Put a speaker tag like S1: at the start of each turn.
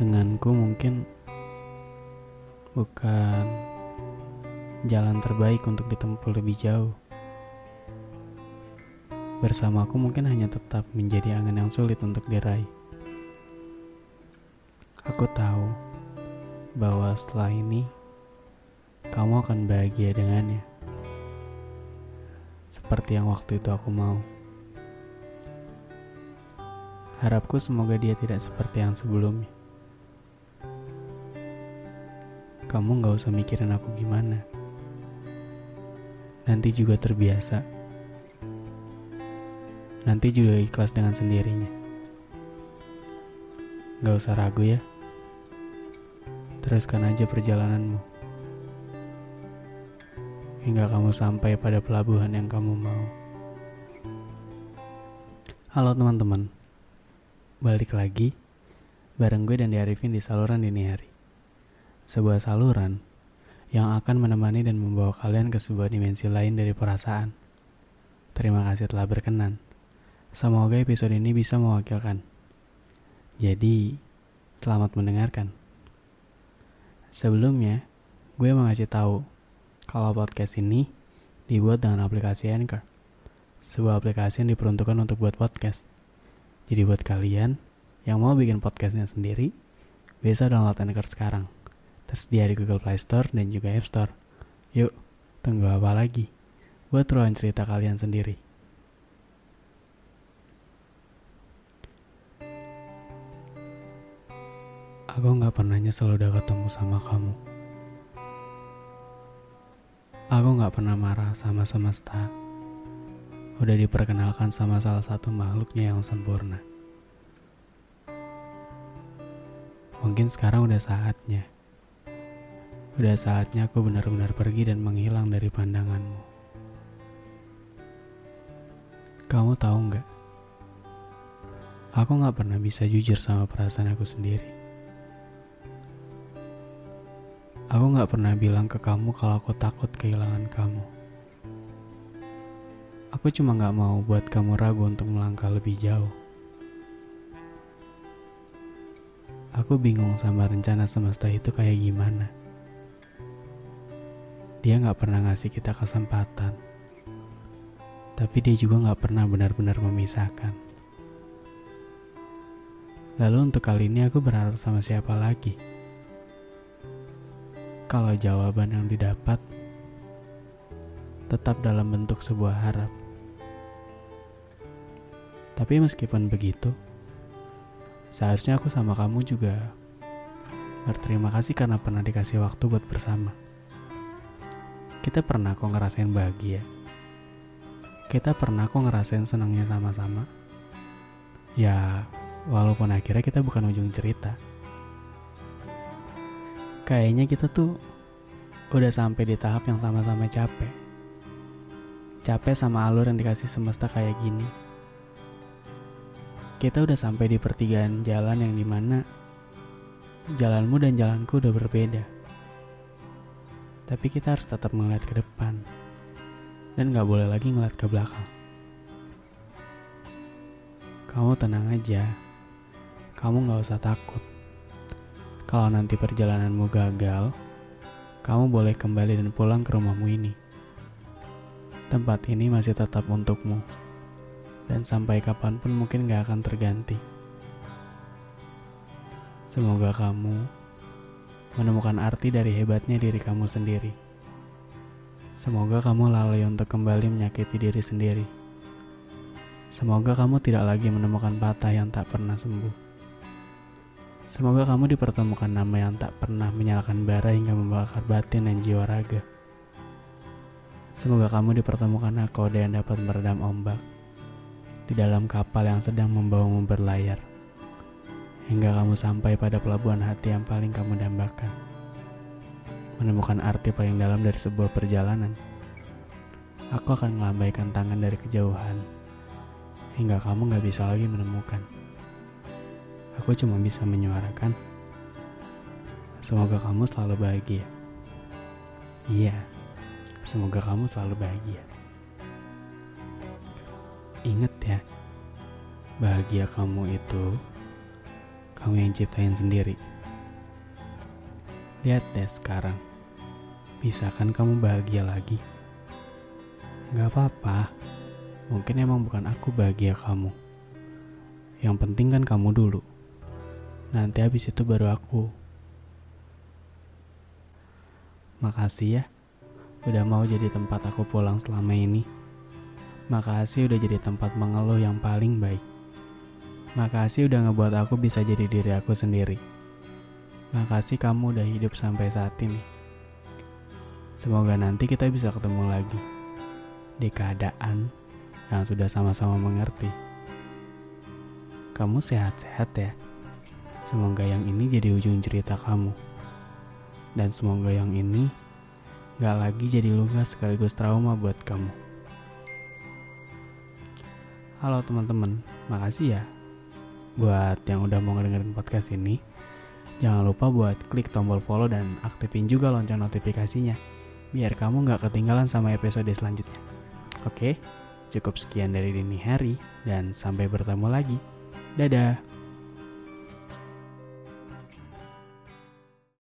S1: Denganku mungkin bukan jalan terbaik untuk ditempuh lebih jauh. Bersamaku mungkin hanya tetap menjadi angin yang sulit untuk diraih. Aku tahu bahwa setelah ini kamu akan bahagia dengannya. Seperti yang waktu itu aku mau. Harapku semoga dia tidak seperti yang sebelumnya. Kamu gak usah mikirin aku gimana. Nanti juga terbiasa. Nanti juga ikhlas dengan sendirinya. Gak usah ragu ya. Teruskan aja perjalananmu. Hingga kamu sampai pada pelabuhan yang kamu mau. Halo teman-teman. Balik lagi bareng gue dan Arifin di saluran dini hari sebuah saluran yang akan menemani dan membawa kalian ke sebuah dimensi lain dari perasaan. Terima kasih telah berkenan. Semoga episode ini bisa mewakilkan. Jadi, selamat mendengarkan. Sebelumnya, gue mau ngasih tahu kalau podcast ini dibuat dengan aplikasi Anchor. Sebuah aplikasi yang diperuntukkan untuk buat podcast. Jadi buat kalian yang mau bikin podcastnya sendiri, bisa download Anchor sekarang tersedia di Google Play Store dan juga App Store. Yuk, tunggu apa lagi? Buat ruang cerita kalian sendiri. Aku gak pernah nyesel udah ketemu sama kamu. Aku gak pernah marah sama semesta. Udah diperkenalkan sama salah satu makhluknya yang sempurna. Mungkin sekarang udah saatnya Udah saatnya aku benar-benar pergi dan menghilang dari pandanganmu. Kamu tahu nggak? Aku nggak pernah bisa jujur sama perasaan aku sendiri. Aku nggak pernah bilang ke kamu kalau aku takut kehilangan kamu. Aku cuma nggak mau buat kamu ragu untuk melangkah lebih jauh. Aku bingung sama rencana semesta itu kayak gimana. Dia gak pernah ngasih kita kesempatan. Tapi dia juga gak pernah benar-benar memisahkan. Lalu untuk kali ini aku berharap sama siapa lagi? Kalau jawaban yang didapat tetap dalam bentuk sebuah harap. Tapi meskipun begitu, seharusnya aku sama kamu juga berterima kasih karena pernah dikasih waktu buat bersama. Kita pernah kok ngerasain bahagia. Kita pernah kok ngerasain senangnya sama-sama. Ya, walaupun akhirnya kita bukan ujung cerita. Kayaknya kita tuh udah sampai di tahap yang sama-sama capek. Capek sama alur yang dikasih semesta kayak gini. Kita udah sampai di pertigaan jalan yang di mana jalanmu dan jalanku udah berbeda tapi kita harus tetap melihat ke depan dan gak boleh lagi ngeliat ke belakang. Kamu tenang aja, kamu gak usah takut. Kalau nanti perjalananmu gagal, kamu boleh kembali dan pulang ke rumahmu ini. Tempat ini masih tetap untukmu, dan sampai kapan pun mungkin gak akan terganti. Semoga kamu menemukan arti dari hebatnya diri kamu sendiri. Semoga kamu lalai untuk kembali menyakiti diri sendiri. Semoga kamu tidak lagi menemukan patah yang tak pernah sembuh. Semoga kamu dipertemukan nama yang tak pernah menyalakan bara hingga membakar batin dan jiwa raga. Semoga kamu dipertemukan nakoda yang dapat meredam ombak di dalam kapal yang sedang membawamu berlayar, hingga kamu sampai pada pelabuhan hati yang paling kamu dambakan. Menemukan arti paling dalam dari sebuah perjalanan. Aku akan melambaikan tangan dari kejauhan, hingga kamu gak bisa lagi menemukan. Aku cuma bisa menyuarakan, semoga kamu selalu bahagia. Iya, semoga kamu selalu bahagia. Ingat ya, bahagia kamu itu kamu yang ciptain sendiri. Lihat deh sekarang, bisa kan kamu bahagia lagi? Gak apa-apa, mungkin emang bukan aku bahagia kamu. Yang penting kan kamu dulu. Nanti habis itu baru aku. Makasih ya, udah mau jadi tempat aku pulang selama ini. Makasih udah jadi tempat mengeluh yang paling baik. Makasih udah ngebuat aku bisa jadi diri aku sendiri. Makasih kamu udah hidup sampai saat ini. Semoga nanti kita bisa ketemu lagi di keadaan yang sudah sama-sama mengerti. Kamu sehat-sehat ya. Semoga yang ini jadi ujung cerita kamu. Dan semoga yang ini gak lagi jadi luka sekaligus trauma buat kamu. Halo teman-teman, makasih ya buat yang udah mau ngedengerin podcast ini. Jangan lupa buat klik tombol follow dan aktifin juga lonceng notifikasinya, biar kamu nggak ketinggalan sama episode selanjutnya. Oke, cukup sekian dari dini hari, dan sampai bertemu lagi. Dadah!